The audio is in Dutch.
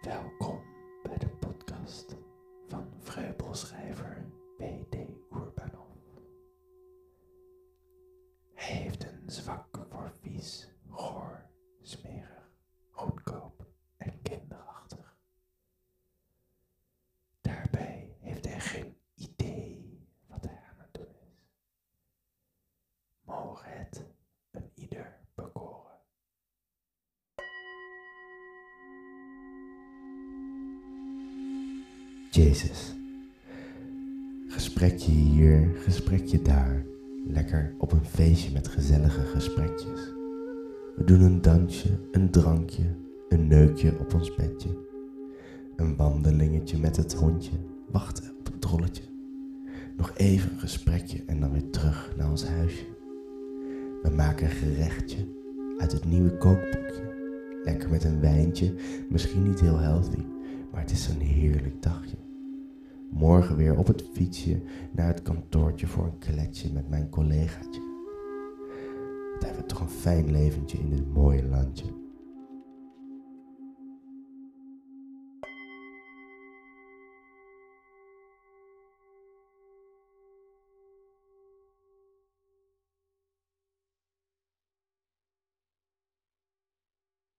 Welkom bij de podcast van vreubelschrijver P.D. Urbanov. Hij heeft een zwak voor vies, goor, smerig, goedkoop en kinderachtig. Daarbij heeft hij geen idee wat hij aan het doen is. Mogen het Jezus. Gesprekje hier, gesprekje daar. Lekker op een feestje met gezellige gesprekjes. We doen een dansje, een drankje, een neukje op ons bedje. Een wandelingetje met het hondje, wachten op het trolletje. Nog even een gesprekje en dan weer terug naar ons huisje. We maken een gerechtje uit het nieuwe kookboekje. Lekker met een wijntje, misschien niet heel healthy, maar het is zo'n heerlijk dagje. Morgen weer op het fietsje naar het kantoortje voor een kletsje met mijn collegaatje. Wat hebben we toch een fijn leventje in dit mooie landje.